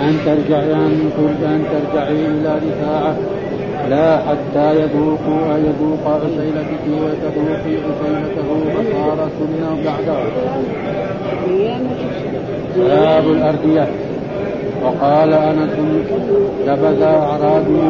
أن ترجعي أن ترجعي إلى رفاعة. لا حتى يذوقوا يذوق عسيلتك وتذوقي عسيلته فصار سنة بعده باب الأردية. وقال أنس نبذ اعرابي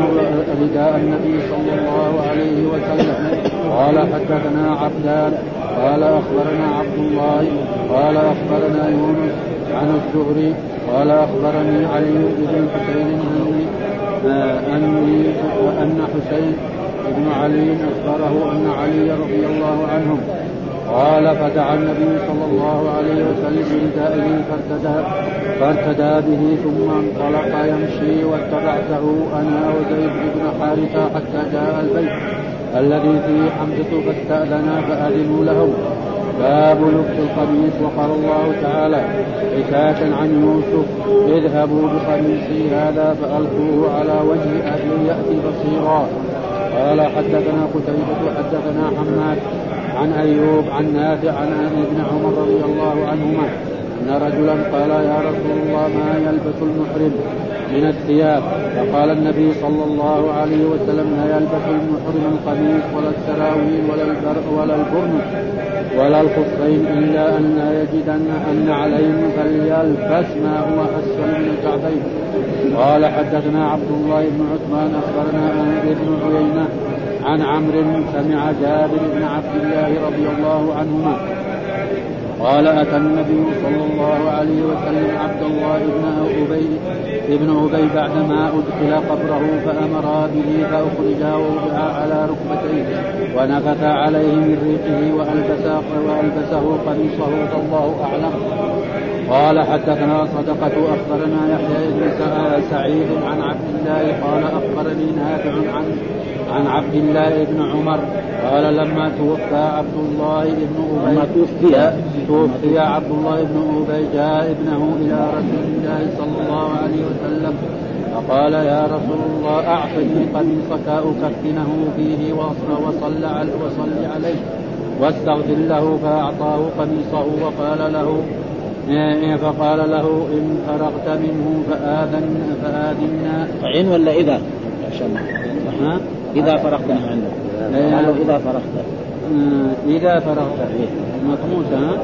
رداء النبي صلى الله عليه وسلم. قال حدثنا عبدان. قال أخبرنا عبد الله قال أخبرنا يونس عن الزهري قال أخبرني علي بن حسين أني ان حسين بن علي أخبره أن علي رضي الله عنه قال فدعا النبي صلى الله عليه وسلم بردائه فارتدى فارتدى به ثم انطلق يمشي واتبعته أنا وزيد بن حارثة حتى جاء البيت. الذي فيه حمزه فاستاذنا فأذنوا لهم باب لبس القميص وقال الله تعالى حكاية عن يوسف اذهبوا بقميصي هذا فألقوه على وجه أبي يأتي بصيرا. قال حدثنا قتيبة حدثنا حماد عن أيوب عن نافع عن ابن عمر رضي الله عنهما أن رجلا قال يا رسول الله ما يلبس المحرم؟ من الثياب. فقال النبي صلى الله عليه وسلم لا يلبس المحرم القميص ولا السراويل ولا ولا البرنس ولا الخفين إلا أن لا يجد أن عليهم فليلبس ما هو أسفل من الكعبين. قال حدثنا عبد الله بن عثمان أخبرنا ابن عيينة عن عمرو سمع جابر بن عبد الله رضي الله عنهما قال أتى النبي صلى الله عليه وسلم عبد الله بن ابي ابن أبي بعدما أدخل قبره فأمر به فاخرجا ووضع على ركبتيه ونفث عليه من ريقه والبسه وألبسه قميصه والله أعلم. قال حدثنا صدقة أخبرنا يحيى بن سعيد عن عبد الله قال أخبرني نافع عن عن عبد الله بن عمر قال لما توفى عبد الله بن ابي لما توفي توفي عبد الله بن أبي جاء ابنه إلى رسول الله صلى الله عليه وسلم فقال يا رسول الله أعطني قميصك أكفنه فيه وصل وصل عليه واستغفر له فأعطاه قميصه وقال له فقال له إن فرغت منه فآذن فآذنا. فإن ولا إذا؟ عشان ها؟ إذا فرغت من عنده قالوا إذا فرغت. إذا فرغت. مطموسة ها؟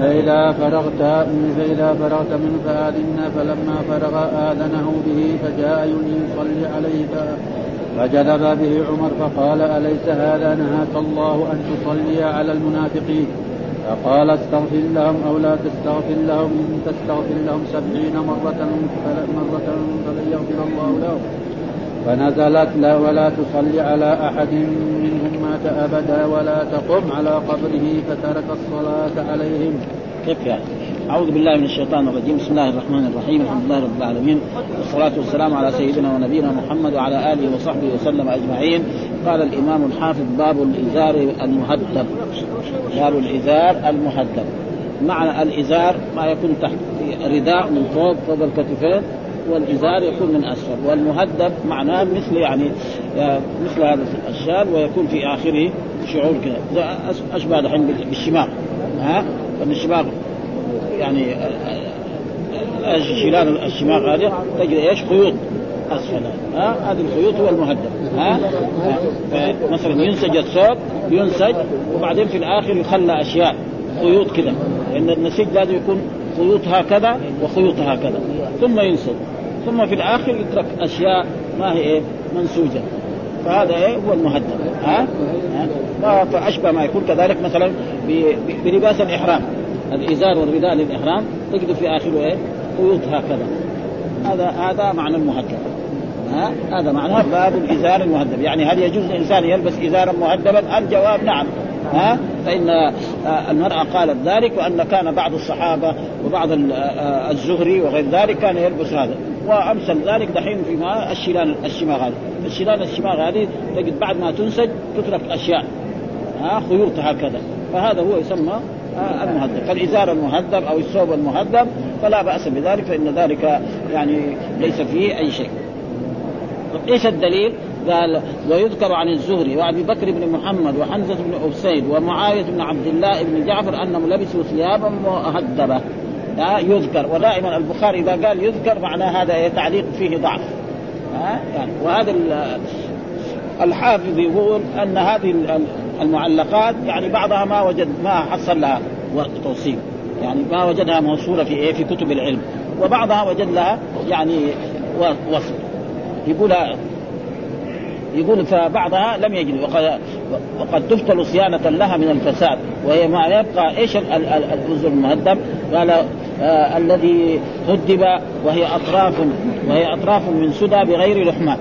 فإذا فرغت فإذا فرغت منه فآذنا فلما فرغ آذنه به فجاء يصلي عليه فجذب به عمر فقال أليس هذا؟ نهاك الله أن تصلي على المنافقين. فقال استغفر لهم أو لا تستغفر لهم إن تستغفر لهم سبعين مرة مرة فلن يغفر الله لهم. فنزلت لا ولا تصلي على أحد منهم مات أبدا ولا تقم على قبره فترك الصلاة عليهم. كيف يعني؟ أعوذ بالله من الشيطان الرجيم. بسم الله الرحمن الرحيم. الحمد لله رب العالمين. والصلاة والسلام على سيدنا ونبينا محمد وعلى آله وصحبه وسلم أجمعين. قال الإمام الحافظ باب الإزار المهدب باب الإزار المهدب معنى الإزار ما يكون تحت رداء من فوق فوق الكتفين والإزار يكون من أسفل والمهدب معناه مثل يعني مثل هذا الشال ويكون في آخره شعور كذا أشبه الحين بالشماغ ها فإن الشماغ يعني شلال الشماغ هذه تجد إيش خيوط ها؟ هذه الخيوط هو المهدب ها, ها؟ مثلا ينسج الثوب ينسج وبعدين في الآخر يخلى أشياء خيوط كذا. لأن النسيج لازم يكون خيوط هكذا وخيوط هكذا. ثم ينسج. ثم في الآخر يترك أشياء ما هي إيه؟ منسوجة. فهذا إيه؟ هو المهدد. ها, ها؟ فأشبه ما يكون كذلك مثلا بلباس الإحرام. الإزار والرداء للإحرام تجد في آخره إيه؟ خيوط هكذا. هذا هذا معنى المهدد. ها؟ هذا معناه باب الازار المهدب يعني هل يجوز الإنسان يلبس إزارا مهدبا الجواب نعم. ها؟ فإن آه، المرأة قالت ذلك وأن كان بعض الصحابة وبعض آه، الزهري وغير ذلك كان يلبس هذا. وأمثل ذلك دحين في ما الشيلان الشماغ هذه. الشيلان الشماغ هذه تجد بعد ما تنسج تترك أشياء ها؟ خيوط هكذا. فهذا هو يسمى آه، المهذب. فالإزار المهذب أو الثوب المهذب فلا بأس بذلك فإن ذلك يعني ليس فيه أي شيء. طيب إيش الدليل؟ قال ويذكر عن الزهري وأبي بكر بن محمد وحمزة بن اسيد ومعاوية بن عبد الله بن جعفر أنهم لبسوا ثيابا مهذبه يذكر. ودائما البخاري إذا قال يذكر معناه هذا تعليق فيه ضعف. ها يعني وهذا الحافظ يقول أن هذه المعلقات يعني بعضها ما وجد ما حصل لها توصيل. يعني ما وجدها موصولة في إيه؟ في كتب العلم. وبعضها وجد لها يعني وصف يقول يقول فبعضها لم يجد وقد وقد تبطل صيانة لها من الفساد وهي ما يبقى إيش الجزء المهدم؟ قال آه الذي هدب وهي أطراف وهي أطراف من سدى بغير لحمان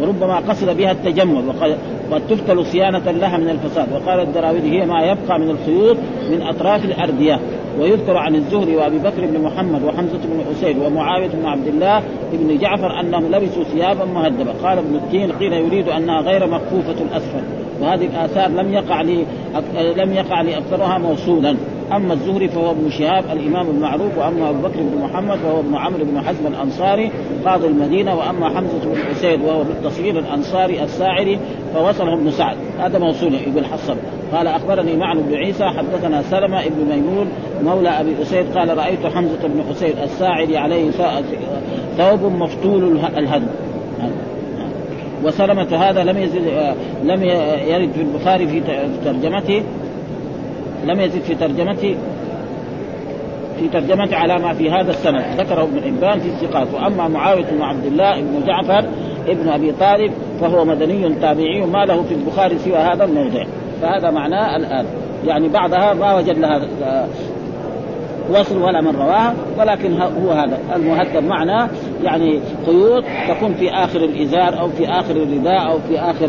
وربما قصد بها التجمل وقد قد تفتل صيانة لها من الفساد وقال الدراويدي هي ما يبقى من الخيوط من أطراف الأردية ويذكر عن الزهري وأبي بكر بن محمد وحمزة بن اسيد ومعاوية بن عبد الله بن جعفر أنهم لبسوا ثيابا مهدبه قال ابن التين قيل يريد أنها غير مكفوفه الأسفل وهذه الآثار لم يقع لي لم يقع لي أكثرها موصولا. أما الزهري فهو ابن شهاب الإمام المعروف وأما أبو بكر بن محمد فهو ابن عمرو بن حزم الأنصاري قاضي المدينة وأما حمزة بن اسيد وهو بالتصغير الأنصاري الساعدي فوصله ابن سعد هذا موصول يقول حصل. قال أخبرني معن بن عيسى حدثنا سلمة ابن ميمون مولى أبي أسيد قال رأيت حمزة بن اسيد الساعدي عليه ثوب مفتول الهدب. وسلمة هذا لم يزد لم يرد في البخاري في ترجمته. لم يزد في ترجمته في ترجمة على ما في هذا السند. ذكره ابن حبان في الثقات. وأما معاوية بن عبد الله بن جعفر ابن أبي طالب فهو مدني تابعي ما له في البخاري سوى هذا الموضع. فهذا معناه الآن. يعني بعضها ما وجد لها وصل ولا من رواها ولكن هو هذا. المهذب معناه يعني خيوط تكون في آخر الإزار أو في آخر الرداء أو في آخر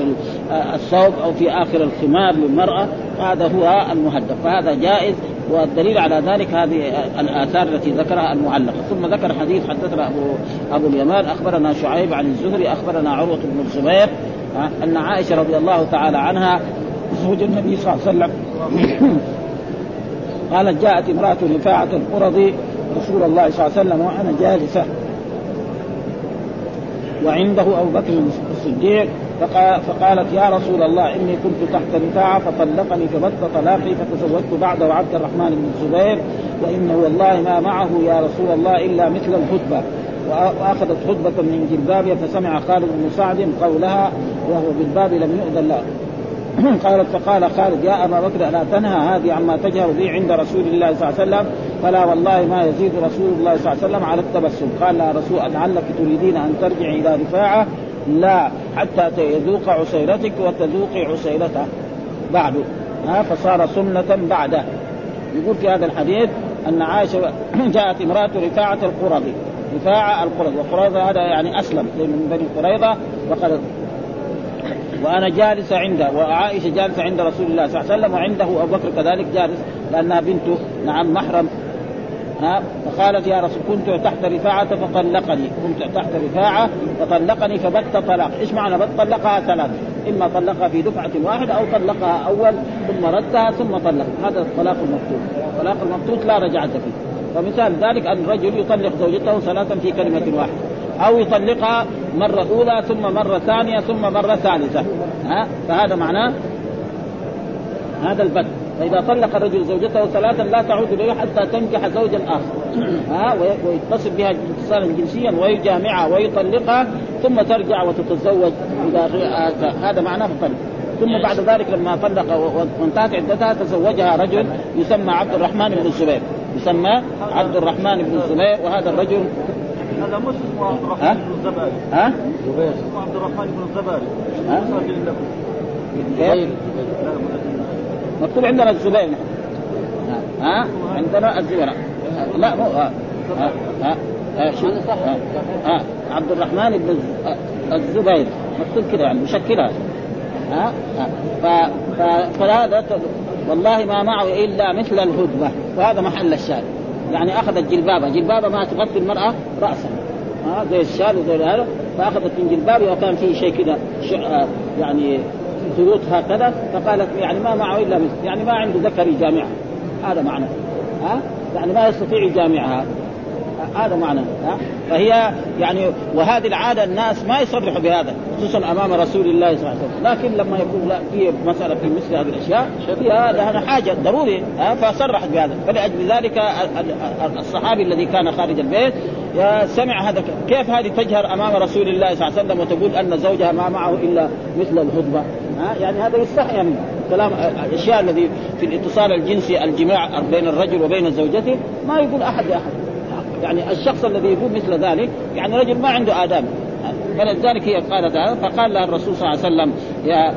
الثوب أو في آخر الخمار للمرأة. هذا هو المهذب فهذا جائز والدليل على ذلك هذه الآثار التي ذكرها المعلقة. ثم ذكر حديث حدثنا ابو أبو اليمان أخبرنا شعيب عن الزهري أخبرنا عروة بن الزبير أن عائشة رضي الله تعالى عنها زوج النبي صلى الله عليه وسلم. قالت جاءت امرأة رفاعة القرظي رسول الله صلى الله عليه وسلم وأنا جالسة. وعنده أبو بكر الصديق فقالت يا رسول الله إني كنت تحت رفاعه فطلقني فبت طلاقي فتزوجت بعده عبد الرحمن بن الزبير وانه والله ما معه يا رسول الله إلا مثل الخطبة. وأخذت خطبة من جلبابها فسمع خالد بن سعد قولها وهو بالباب لم يؤذن له. قالت فقال خالد يا أبا بكر الا تنهى هذه عما تجهر به عند رسول الله صلى الله عليه وسلم. فلا والله ما يزيد رسول الله صلى الله عليه وسلم على التبسم. قال يا رسول لعلك تريدين أن ترجعي إلى رفاعة لا حتى يذوق عسيلتك وتذوقي عسيلته بعد. ها فصار سنة بعده. يقول في هذا الحديث أن عائشة جاءت امرأة رفاعة القرظي رفاعة القرظ وقريظة هذا يعني أسلم من بني قريظة. وقد وأنا جالسه عنده وعائشة جالسة عند رسول الله صلى الله عليه وسلم وعنده أبو بكر كذلك جالس لأنها بنته نعم محرم. ها فقالت يا رسول كنت تحت رفاعة فطلقني كنت تحت رفاعة فطلقني فبت طلاق. إيش معنى بت؟ طلقها ثلاث. إما طلقها في دفعة واحدة أو طلقها أول ثم ردها ثم طلق. هذا الطلاق المفتوح الطلاق المفتوح لا رجعة فيه. فمثال ذلك أن الرجل يطلق زوجته ثلاثا في كلمة واحدة أو يطلقها مرة أولى ثم مرة ثانية ثم مرة ثالثة. ها؟ فهذا معناه هذا البت. فإذا طلق الرجل زوجته ثلاثا لا تعود إليه حتى تنكح زوجا آخر. ها ويتصل بها اتصالا جنسيا ويجامعها ويطلقها ثم ترجع وتتزوج إذا هذا. معناه الطلق. ثم بعد ذلك لما طلق وانتهت عدتها تزوجها رجل يسمى عبد الرحمن بن الزبير. يسمى عبد الرحمن بن الزبير وهذا الرجل هذا مش اسمه عبد الرحمن بن الزباري ها؟ اسمه عبد الرحمن بن الزباري ها؟ كيف؟ مكتوب عندنا الزبير. ها؟ عندنا الزبير. لا مو ها ها ها عبد الرحمن بن الزبير. مكتوب كذا يعني مشكلها ها, فهذا والله ما معه إلا مثل الهدبة. وهذا محل الشاهد. يعني أخذت جلبابة. جلبابة ما تغطي المرأة راسها ها زي الشال وزي هذا فأخذت من جلبابها وكان فيه شيء كذا يعني خيوط هكذا فقالت يعني ما معه إلا مثل يعني ما عنده ذكر يجامعها هذا معنى. ها؟ يعني ما يستطيع يجامعها هذا معنى. ها؟ فهي يعني وهذه العادة الناس ما يصرحوا بهذا خصوصا أمام رسول الله صلى الله عليه وسلم. لكن لما يكون لا في مسألة في مثل هذه الأشياء فيها لها حاجة ضروري ها؟ فصرحت بهذا. فلأجل ذلك الصحابي الذي كان خارج البيت سمع هذا كيف هذه تجهر أمام رسول الله صلى الله عليه وسلم وتقول أن زوجها ما معه إلا مثل الهدبه يعني هذا يستحي منه كلام الأشياء الذي في الاتصال الجنسي الجماع بين الرجل وبين زوجته ما يقول أحد لاحد يعني الشخص الذي يقول مثل ذلك يعني رجل ما عنده آداب. فلذلك هي قالت هذا فقال لها الرسول صلى الله عليه وسلم يا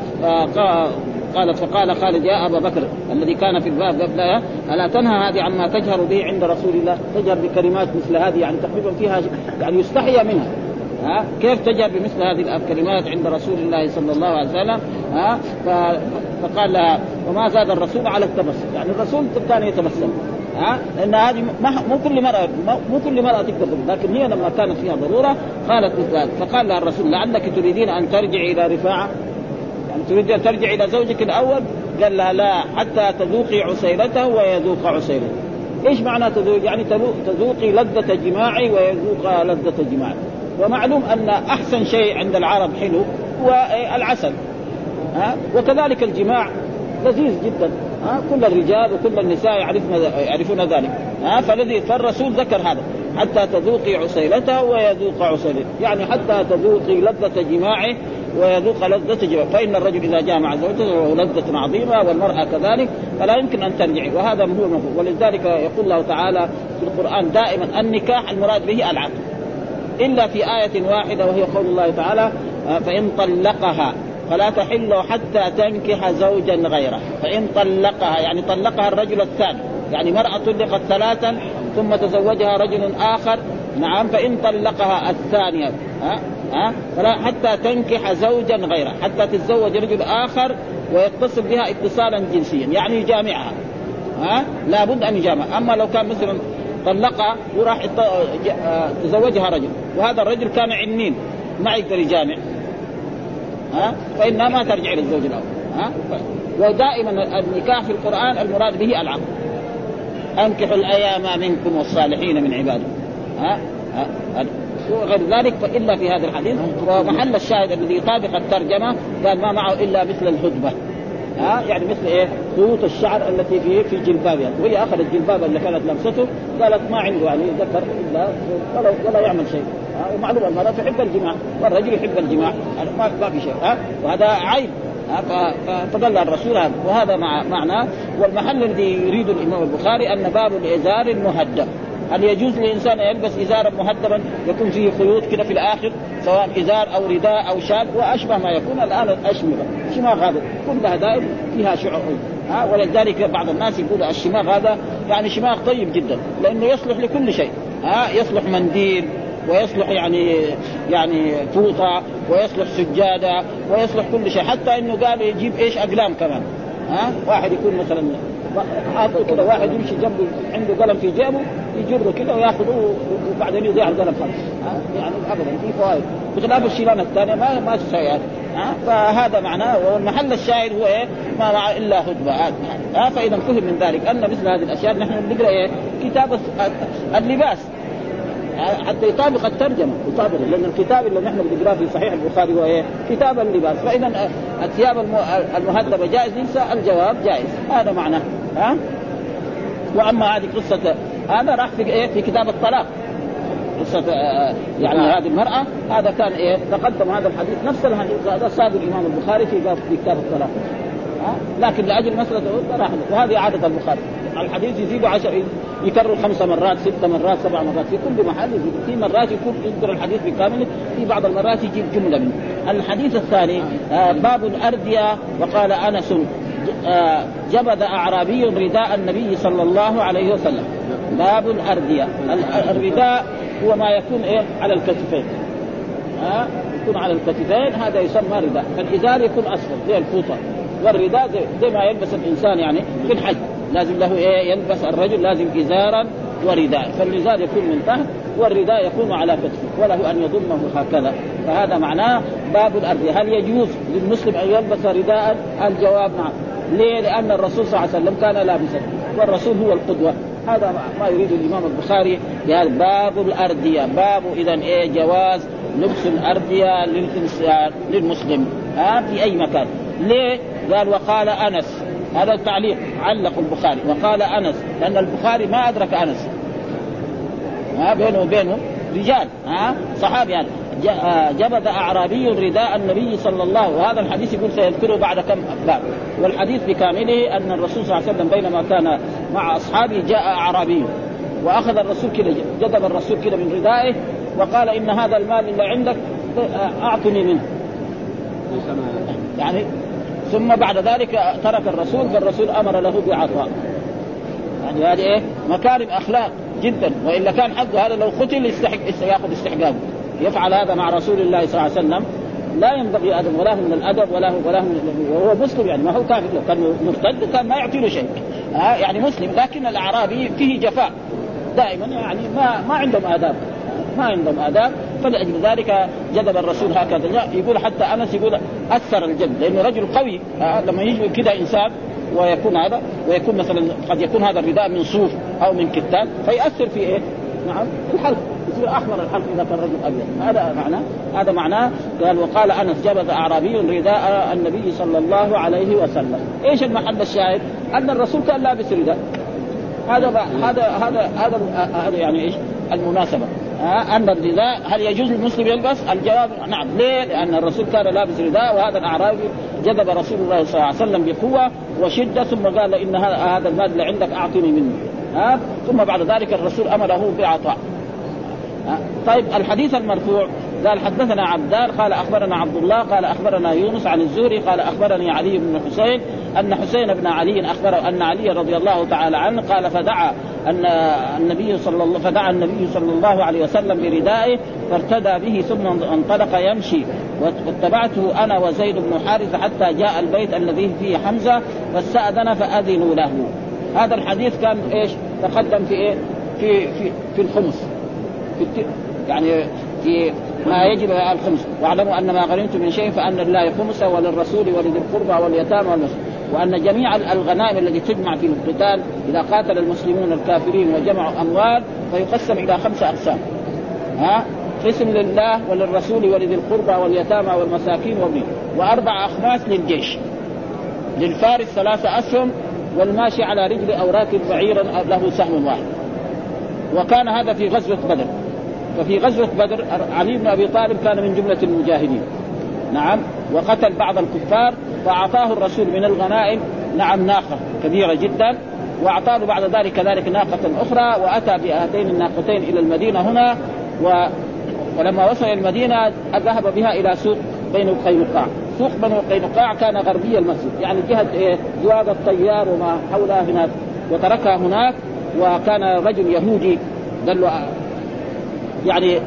قالت فقال خالد يا أبا بكر الذي كان في الباب قبلها ألا تنهى هذه عما تجهر به عند رسول الله؟ تجهر بكلمات مثل هذه يعني تقريبا فيها يعني يستحيى منها. ها؟ كيف تجهر بمثل هذه الكلمات عند رسول الله صلى الله عليه وسلم؟ ها؟ فقال لها وما زاد الرسول على التبسم يعني الرسول كان يتبسم ها؟ لأن هذه مو كل مرأة مو كل مرأة تقدر لكن هي لما كانت فيها ضرورة قالت مثل هذا. فقال لها الرسول لعلك تريدين أن ترجعي إلى رفاعة؟ يعني تريد أن ترجعي إلى زوجك الأول؟ قال لها لا حتى تذوقي عسيلته ويذوق عسيلته. إيش معنى تذوق؟ يعني تذوقي لذة جماعي ويذوق لذة جماعي. ومعلوم أن أحسن شيء عند العرب حلو هو العسل. ها؟ وكذلك الجماع لذيذ جدا. ها؟ كل الرجال وكل النساء يعرفون يعرفون ذلك. ها؟ فالذي فالرسول ذكر هذا. حتى تذوقي عسيلته ويذوق عسيلته. يعني حتى تذوقي لذة جماعة ويذوق لذة جماعة. فإن الرجل إذا جامع زوجته لذة عظيمة والمرأة كذلك فلا يمكن أن ترجعي. وهذا هو المفهوم. ولذلك يقول الله تعالى في القرآن دائما النكاح المراد به العقد إلا في آية واحدة وهي قول الله تعالى فإن طلقها فلا تحل حتى تنكح زوجا غيره. فإن طلقها يعني طلقها الرجل الثاني يعني مرأة طلقت ثلاثا ثم تزوجها رجل آخر نعم فإن طلقها الثانية ها ها فلا حتى تنكح زوجا غيره حتى تتزوج رجل آخر ويتصل بها اتصالا جنسيا يعني يجامعها ها لابد أن يجامع. أما لو كان مثلا طلقها وراح تزوجها رجل. وهذا الرجل كان عنين ما يقدر يجامع. ها؟ فإنها ما ترجع إلى الزوج الأول. ها؟ ودائما النكاح في القرآن المراد به العقد أنكحوا الأيام منكم والصالحين من عبادكم ها, ها؟ وغير ذلك فإلا في هذا الحديث. ومحل الشاهد الذي يطابق الترجمة قال ما معه إلا مثل الهدبة ها يعني مثل إيه؟ خيوط الشعر التي في في جلبابها. وهي أخذت جلباب اللي كانت لمسته قالت ما عنده يعني ذكر إلا ولا ولا يعمل شيء. ومعلوم المراه تحب الجماع. والرجل يحب الجماع. ما في شيء. ها وهذا عيب. فدل الرسول هذا. وهذا مع معناه. والمحل الذي يريد الإمام البخاري أن باب الإزار المهدب هل يجوز للانسان أن يلبس إزارا مهدبا يكون فيه خيوط كده في الآخر سواء إزار أو رداء أو شال وأشبه ما يكون الآن الأشمغة. شماغ هذا كلها دائما فيها شعور ها ولذلك بعض الناس يقول الشماغ هذا يعني شماغ طيب جدا لأنه يصلح لكل شيء. ها يصلح منديل ويصلح يعني يعني فوطة ويصلح سجادة ويصلح كل شيء. حتى إنه قال يجيب إيش أقلام كمان. ها واحد يكون مثلا كذا واحد يمشي جنبه عنده قلم في جيبه يجره كذا وياخذه وبعدين يضيع القلم خلاص. يعني ابدا في فوائد. بخلاف الشيلان الثانية ما ما تسوي هذا فهذا معناه والمحل الشاهد هو إيه؟ ما مع إلا هدبه ها؟ فإذا فهم من ذلك أن مثل هذه الأشياء نحن بنقرا إيه؟ كتاب اللباس. حتى يطابق الترجمة. يطابق لأن الكتاب اللي نحن بنقرأه في صحيح البخاري هو إيه؟ كتاب اللباس. فإذا الثياب المهذبة جائز ننسى الجواب جائز. هذا معناه. ها؟ وأما هذه قصة هذا راح في إيه؟ في كتاب الطلاق. قصة يعني آه. هذه المرأة هذا كان إيه؟ تقدم هذا الحديث نفس الحديث هذا صاد الإمام البخاري في في كتاب الطلاق. لكن لأجل مسألة راح وهذه عادة البخاري. الحديث يزيد عشر يكرر خمس مرات ست مرات سبع مرات في كل محل يزيد. في مرات يكون يذكر الحديث بكامله في بعض المرات يجيب جمله منه. الحديث الثاني آه باب الأردية وقال أنس آه جبذ أعرابي رداء النبي صلى الله عليه وسلم. باب الأردية. الرداء هو ما يكون إيه؟ على الكتفين. ها؟ يكون على الكتفين هذا يسمى رداء فالإزار يكون اسفل زي الفوطة. والرداء زي, زي ما يلبس الإنسان يعني في الحج. لازم له إيه؟ يلبس الرجل لازم إزارا ورداء فالإزار يكون من تحت والرداء يكون على كتفه وله أن يضمه هكذا. فهذا معناه باب الأرض هل يجوز للمسلم أن يلبس رداء الجواب نعم. ليه؟ لأن الرسول صلى الله عليه وسلم كان لابسا والرسول هو القدوة. هذا ما يريد الإمام البخاري بهذا. باب الأردية. باب اذا إيه جواز لبس الأردية للانسان للمسلم. ها في أي مكان. ليه؟ قال وقال أنس. هذا التعليق علق البخاري. وقال أنس. لأن البخاري ما أدرك أنس. ها بينه وبينه رجال. ها صحابي يعني جبذ أعرابي رداء النبي صلى الله وهذا الحديث يقول سيذكره بعد كم باب والحديث بكامله أن الرسول صلى الله عليه وسلم بينما كان مع أصحابه جاء أعرابي. وأخذ الرسول كذا جذب الرسول كذا من ردائه وقال إن هذا المال اللي عندك أعطني منه. يعني ثم بعد ذلك ترك الرسول فالرسول أمر له بعطاء يعني هذه إيه؟ مكارم أخلاق جدا. وإلا كان حقه هذا لو قتل يستحق ياخذ استحقاقه يفعل هذا مع رسول الله صلى الله عليه وسلم لا ينبغي ادب ولا من الأدب ولا هو ولا من وهو مسلم يعني ما هو كافر. لو كان مرتد كان ما يعطي له شيء. ها يعني مسلم لكن الأعرابي فيه جفاء. دائما يعني ما ما عندهم آداب. ما عندهم آداب. فلأجل ذلك جذب الرسول هكذا. يقول حتى أنس يقول اثر الجذب لأنه رجل قوي. لما يجي كذا إنسان ويكون هذا ويكون مثلا قد يكون هذا الرداء من صوف أو من كتان فيأثر في إيه؟ نعم في الحلق. يصير أحمر الحلق إذا كان رجل أبيض هذا معناه هذا معناه قال وقال أنس جبذ أعرابي رداء النبي صلى الله عليه وسلم إيش المحل الشاهد؟ أن الرسول كان لابس رداء هذا هذا هذا هذا هذا يعني إيش؟ المناسبة ها أن الرداء هل يجوز للمسلم يلبس؟ الجواب نعم، ليه؟ لأن الرسول كان لابس رداء وهذا الأعرابي جذب رسول الله صلى الله عليه وسلم بقوة وشدة ثم قال إن هذا المال اللي عندك أعطني منه ها ثم بعد ذلك الرسول أمره بعطاء طيب الحديث المرفوع قال حدثنا عبدان قال أخبرنا عبد الله قال أخبرنا يونس عن الزهري قال أخبرني علي بن حسين أن حسين بن علي اخبره أن علي رضي الله تعالى عنه قال فدعا أن النبي صلى الله فدعا النبي صلى الله عليه وسلم بردائه فارتدى به ثم انطلق يمشي واتبعته أنا وزيد بن حارثه حتى جاء البيت الذي فيه حمزة فاستأذن فأذنوا له هذا الحديث كان إيش؟ تقدم في إيه؟ في في في الخمس في يعني في ما يجب الخمس. واعلموا أن ما غنمتم من شيء فأن لله خمسه وللرسول ولذي القربى واليتامى والمسلمين وأن جميع الغنائم التي تجمع في القتال إذا قاتل المسلمون الكافرين وجمعوا أموال فيقسم إلى خمسه أقسام. ها؟ قسم لله وللرسول ولذي القربى واليتامى والمساكين وابن وأربع أخماس للجيش. للفارس ثلاثة اسهم والماشي على رجل أو راكب بعيرا له سهم واحد. وكان هذا في غزوة بدر. ففي غزوة بدر علي بن أبي طالب كان من جملة المجاهدين. نعم. وقتل بعض الكفار فاعطاه الرسول من الغنائم. نعم ناقة كبيرة جدا. وأعطاه بعد ذلك كذلك ناقة أخرى وأتى بهاتين الناقتين إلى المدينة هنا. و ولما وصل المدينة ذهب بها إلى سوق بين قينقاع. سوق بنو قينقاع كان غربي المسجد. يعني جهة إيه؟ جواد الطيار وما حولها هناك. وتركها هناك. وكان رجل يهودي قال له يعني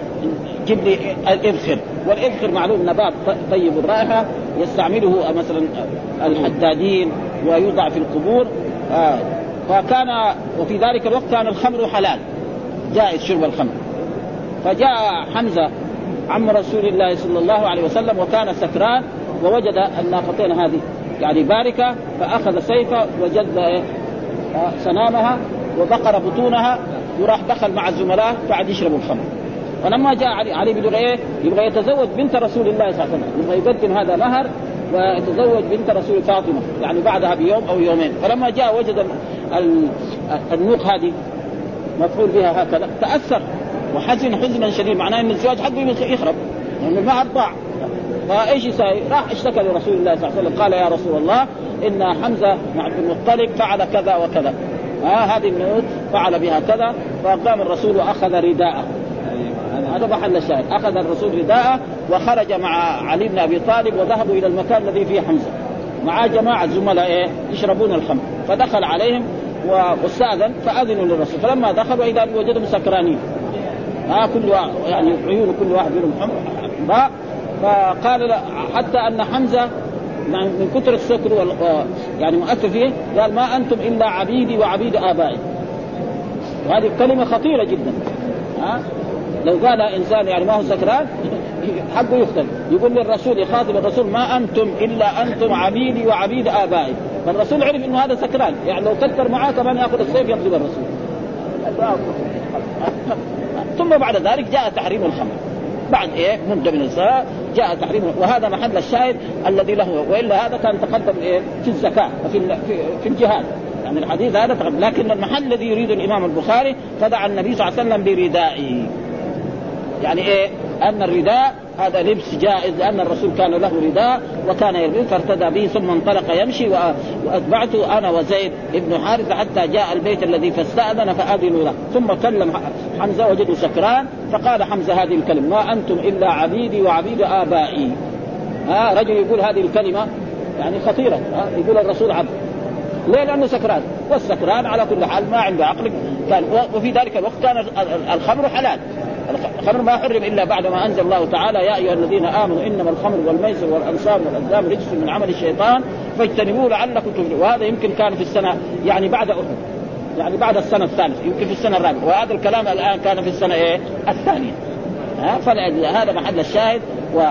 جيب لي الاذخر والاذخر معلوم نبات طيب الرائحة يستعمله مثلا الحدادين ويوضع في القبور. آه. فكان وفي ذلك الوقت كان الخمر حلال. جائز شرب الخمر. فجاء حمزة عم رسول الله صلى الله عليه وسلم وكان سكران ووجد الناقتين هذه. يعني باركة فأخذ سيفه وجد سنامها وبقر بطونها وراح دخل مع الزملاء قاعد يشربوا الخمر. فلما جاء علي علي بن إيه يبغى يتزوج بنت رسول الله صلى الله عليه وسلم. يبغى يقدم هذا مهر ويتزوج بنت رسول فاطمة يعني بعدها بيوم أو يومين. فلما جاء وجد النوق هذه مفعول بها هكذا تأثر. وحزن حزنا شديدا معناه إن الزواج حقه يخرب. لأن المهر ضاع فإيش يسوي؟ راح اشتكى لرسول الله صلى الله عليه وسلم. قال يا رسول الله إن حمزة مع عبد المطلب فعل كذا وكذا. آه هذه النوت فعل بها كذا. فقام الرسول وأخذ رداءه. هذا محل الشاهد أخذ الرسول رداءه وخرج مع علي بن أبي طالب وذهبوا إلى المكان الذي فيه حمزة. مع جماعة زملاء إيه يشربون الخمر. فدخل عليهم وأستأذن فأذنوا للرسول. فلما دخلوا إذا وجدهم سكرانين. ها آه كل واحد يعني عيون كل واحد منهم حمر. فقال حتى أن حمزة من كثر السكر. يعني مؤثر فيه قال ما أنتم إلا عبيدي وعبيد آبائي. وهذه كلمة خطيرة جدا. ها؟ لو قال إنسان يعني ما هو سكران حقه يقتل يقول للرسول يخاطب الرسول ما أنتم إلا أنتم عبيدي وعبيد آبائي. فالرسول عرف إنه هذا سكران. يعني لو كثر معاه كمان يأخذ السيف يضرب الرسول ثم بعد ذلك جاء تحريم الخمر. بعد إيه؟ مده من الصلاه جاء تحريم وهذا محل الشاهد الذي له وإلا هذا كان تقدم إيه؟ في الزكاة وفي في, في الجهاد. يعني الحديث هذا تقدم. لكن المحل الذي يريد الإمام البخاري فدعا النبي صلى الله عليه وسلم بردائه. يعني إيه؟ أن الرداء هذا لبس جائز لأن الرسول كان له رداء وكان يلبس فارتدى به ثم انطلق يمشي واتبعته أنا وزيد بن حارثة حتى جاء البيت الذي فاستأذن فأذنوا له. ثم كلم حمزة وجده سكران فقال حمزة هذه الكلمة ما أنتم إلا عبيدي وعبيد آبائي. ها رجل يقول هذه الكلمة يعني خطيرة ها يقول الرسول عبد. ليه؟ لأنه سكران. والسكران على كل حال ما عنده عقل كان وفي ذلك الوقت كان الخمر حلال. الخمر ما حرم إلا بعد ما أنزل الله تعالى يا أيها الذين آمنوا إنما الخمر والميسر والأنصاب والأزلام رجس من عمل الشيطان فاجتنبوه لعلكم تفلحون. وهذا يمكن كان في السنة يعني بعد أحد يعني بعد السنة الثالثة يمكن في السنة الرابعة. وهذا الكلام الآن كان في السنة إيه؟ الثانية. ها؟ فهذا محل الشاهد. و...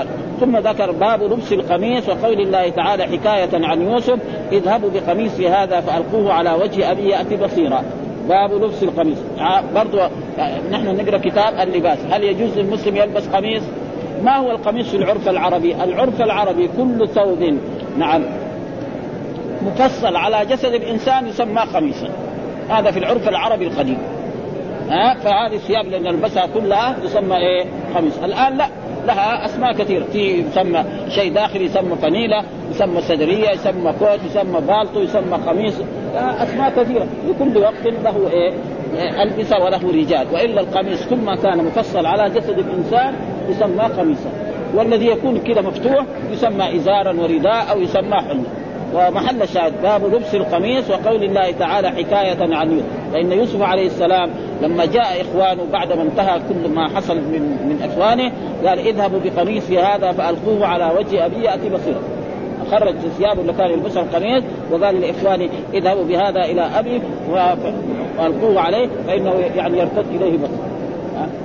ثم ذكر باب لبس القميص وقول الله تعالى حكاية عن يوسف اذهبوا بقميصي هذا فألقوه على وجه أبي يأتي بصيرا. باب لبس القميص. برضو نحن نقرأ كتاب اللباس. هل يجوز للمسلم يلبس قميص؟ ما هو القميص في العرف العربي؟ العرف العربي كل ثوب نعم مفصل على جسد الإنسان يسمى قميصا. هذا في العرف العربي القديم. ها فهذه الثياب اللي نلبسها كلها تسمى إيه؟ قميص. الآن لا. لها أسماء كثيرة. في يسمى شيء داخلي يسمى فنيله يسمى صدرية يسمى كوت يسمى بالطو يسمى قميص. أسماء كثيرة. في كل وقت له إيه؟ ألبسة وله رجال. وإلا القميص كل ما كان مفصل على جسد الإنسان يسمى قميصا. والذي يكون كذا مفتوح يسمى إزارا ورداء أو يسمى حله ومحل الشاهد باب لبس القميص وقول الله تعالى حكاية عن يوسف فإن يوسف عليه السلام لما جاء إخوانه بعد ما انتهى كل ما حصل من, من إخوانه قال اذهبوا بقميصي هذا فألقوه على وجه أبي يأتي بصيرا خرج ثيابه اللي كان يلبسها القميص وقال لإخوانه اذهبوا بهذا إلى أبي وألقوه عليه فإنه يعني يرتد إليه بصر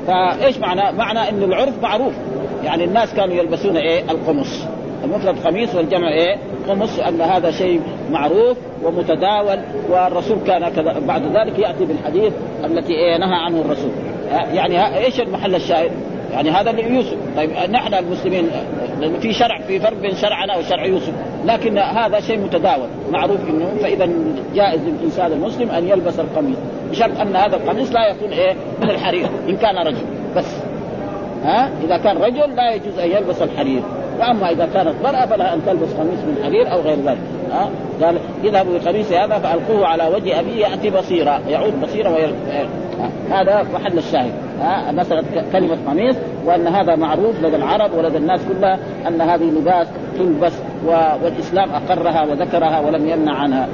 فإيش معنى؟ معنى إن العرف معروف يعني الناس كانوا يلبسون إيه؟ القمص المفرد قميص والجمع إيه؟ قمص أن هذا شيء معروف ومتداول والرسول كان كذا بعد ذلك يأتي بالحديث التي نهى عنه الرسول. يعني إيش المحل الشاهد؟ يعني هذا يوسف. طيب نحن المسلمين في شرع في فرق بين شرعنا وشرع يوسف. لكن هذا شيء متداول معروف إنه فإذا جائز للإنسان المسلم أن يلبس القميص. بشرط أن هذا القميص لا يكون إيه؟ من الحرير إن كان رجل. بس. ها؟ إذا كان رجل لا يجوز أن يلبس الحرير. وأما إذا كانت مرأة فلها أن تلبس قميص من حرير أو غير ذلك. ها؟ قال اذهبوا بقميص هذا فألقوه على وجه ابي يأتي بصيرا يعود بصيرا. هذا محل الشاهد. ها؟ مسألة كلمة قميص وأن هذا معروف لدى العرب ولدى الناس كلها أن هذه لباس تلبس والإسلام أقرها وذكرها ولم يمنع عنها.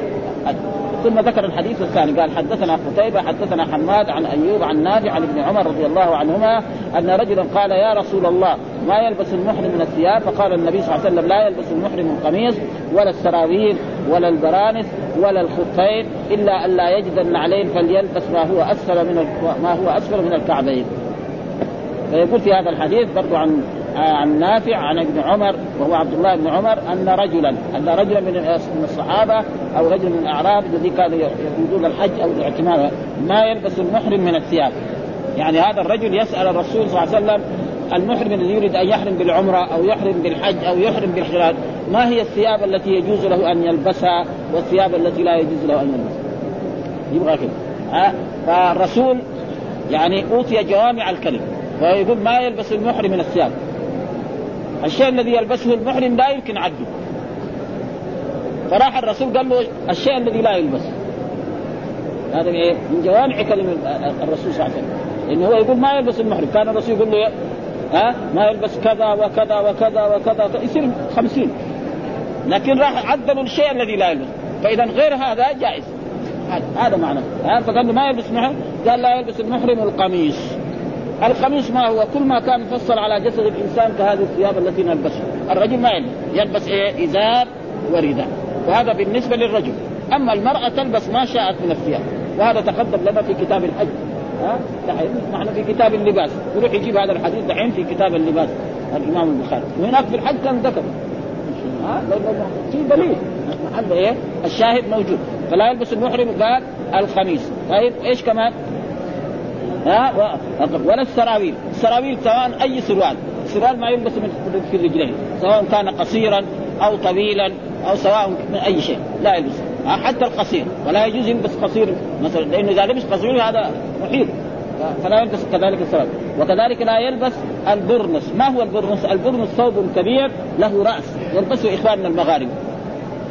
ثم ذكر الحديث الثاني قال حدثنا قتيبة حدثنا حماد عن أيوب عن نافع عن ابن عمر رضي الله عنهما أن رجلا قال يا رسول الله ما يلبس المحرم من الثياب فقال النبي صلى الله عليه وسلم لا يلبس المحرم القميص ولا السراويل ولا البرانس ولا الخفين إلا أن لا يجد النعلين فليلبس ما هو أسفل من ما هو أسفل من الكعبين. فيقول في هذا الحديث برضو عن عن نافع عن ابن عمر وهو عبد الله بن عمر أن رجلا أن رجلا من الصحابة أو رجل من الأعراب الذي كانوا يريدون الحج أو الاعتمار ما يلبس المحرم من الثياب. يعني هذا الرجل يسأل الرسول صلى الله عليه وسلم المحرم الذي يريد أن يحرم بالعمرة أو يحرم بالحج أو يحرم بالحلال ما هي الثياب التي يجوز له أن يلبسها والثياب التي لا يجوز له أن يلبسها؟ يبغى كده. فالرسول يعني أوتي جوامع الكلم ويقول ما يلبس المحرم من الثياب. الشيء الذي يلبسه المحرم لا يمكن عده فراح الرسول قال له الشيء الذي لا يلبس. هذا من جوامع كلمه الرسول صلى الله عليه وسلم. إنه هو يقول ما يلبس المحرم. كان الرسول يقول له ها؟ ما يلبس كذا وكذا وكذا وكذا. يصير خمسين. لكن راح عدلوا الشيء الذي لا يلبس. فإذا غير هذا جائز. هذا معنى. ها؟ فقال ما يلبس محرم؟ قال لا يلبس المحرم القميص. القميص ما هو؟ كل ما كان مفصل على جسد الإنسان كهذه الثياب التي نلبسها. الرجل ما يلبس. يلبس إيه؟ إزار ورداء وهذا بالنسبة للرجل. أما المرأة تلبس ما شاءت من الثياب. وهذا تقدم لنا في كتاب الحج. ها؟ دحين نحن في كتاب اللباس. يروح يجيب هذا الحديث دحين في كتاب اللباس. الإمام البخاري. وهناك في الحج كان ذكر. في دليل. محل إيه؟ الشاهد موجود. فلا يلبس المحرم قال الخميس. طيب إيش كمان؟ ها؟ ولا السراويل. السراويل سواء أي سروال. السروال ما يلبس في الرجلين سواء كان قصيرا أو طويلا أو سواء من أي شيء. لا يلبس. حتى القصير. ولا يجوز يلبس قصير مثلا لأنه إذا لبس قصير هذا محيط. فلا يلبس كذلك السراويل وكذلك لا يلبس البرنس. ما هو البرنس؟ البرنس ثوب كبير له رأس. يلبسه إخواننا المغاربة.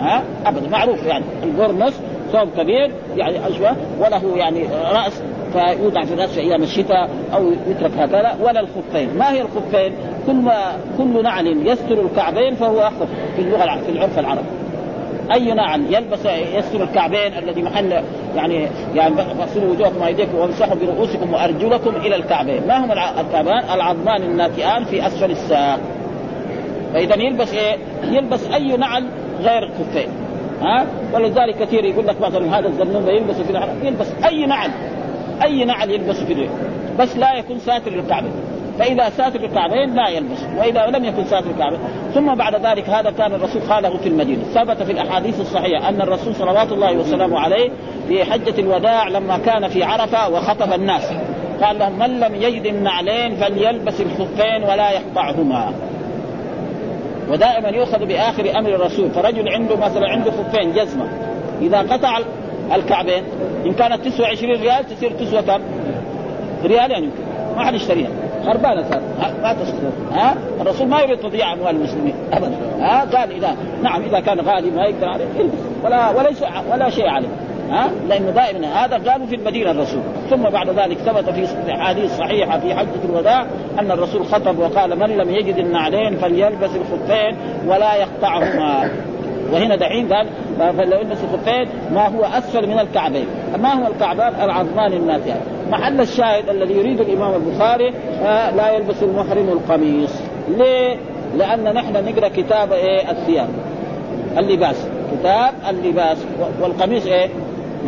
ها؟ ابدا معروف يعني. البرنس ثوب كبير يعني اشبه وله يعني رأس فيوضع في الرأس في أيام الشتاء أو يترك هكذا. ولا الخفين، ما هي الخفين؟ كل ما كل نعل يستر الكعبين فهو أخف في اللغة في العرف العربي. أي نعل يلبس يستر الكعبين الذي محل يعني يعني اغسلوا وجوهكم وأيديكم وامسحوا برؤوسكم وأرجلكم إلى الكعبين، ما هم الكعبان؟ العظمان الناتئان في أسفل الساق. فإذا يلبس إيه؟ يلبس أي نعل غير خفين. ها ولذلك كثير يقول لك مثلا هذا الزنوب يلبس في الحرم يلبس أي نعل أي نعل يلبس في الرجل بس لا يكون ساتر للكعبين فإذا ساتر الكعبين لا يلبس وإذا لم يكن ساتر الكعبين ثم بعد ذلك هذا كان الرسول خاله في المدينة. ثبت في الأحاديث الصحيحة أن الرسول صلوات الله وسلامه عليه في حجة الوداع لما كان في عرفة وخطب الناس. قال لهم من لم يجد النعلين فليلبس الخفين ولا يقطعهما. ودائما يؤخذ بآخر أمر الرسول. فرجل عنده مثلا عنده خفين جزمة. إذا قطع الكعبين إن كانت تسوى 20 ريال تصير تسوى كم؟ ريال يعني ما حد يشتريها. خربانة صار. ما تستطيع ها الرسول ما يريد تضييع أموال المسلمين ابدا. ها قال إذا نعم إذا كان غالي ما يقدر عليه يلبس. ولا وليس ولا شيء عليه. ها لأنه دائما هذا قالوا في المدينة الرسول. ثم بعد ذلك ثبت في أحاديث صحيحة في حجه الوداع أن الرسول خطب وقال من لم يجد النعلين فليلبس الخفين ولا يقطعهما. وهنا دحين قال فلو يلبس الخفين ما هو أسفل من الكعبين. ما هو الكعبان العظمان الناتئه محل الشاهد الذي يريد الإمام البخاري لا يلبس المحرم القميص. ليه؟ لأن نحن نقرأ كتاب إيه؟ الثياب. اللباس. كتاب اللباس. والقميص إيه؟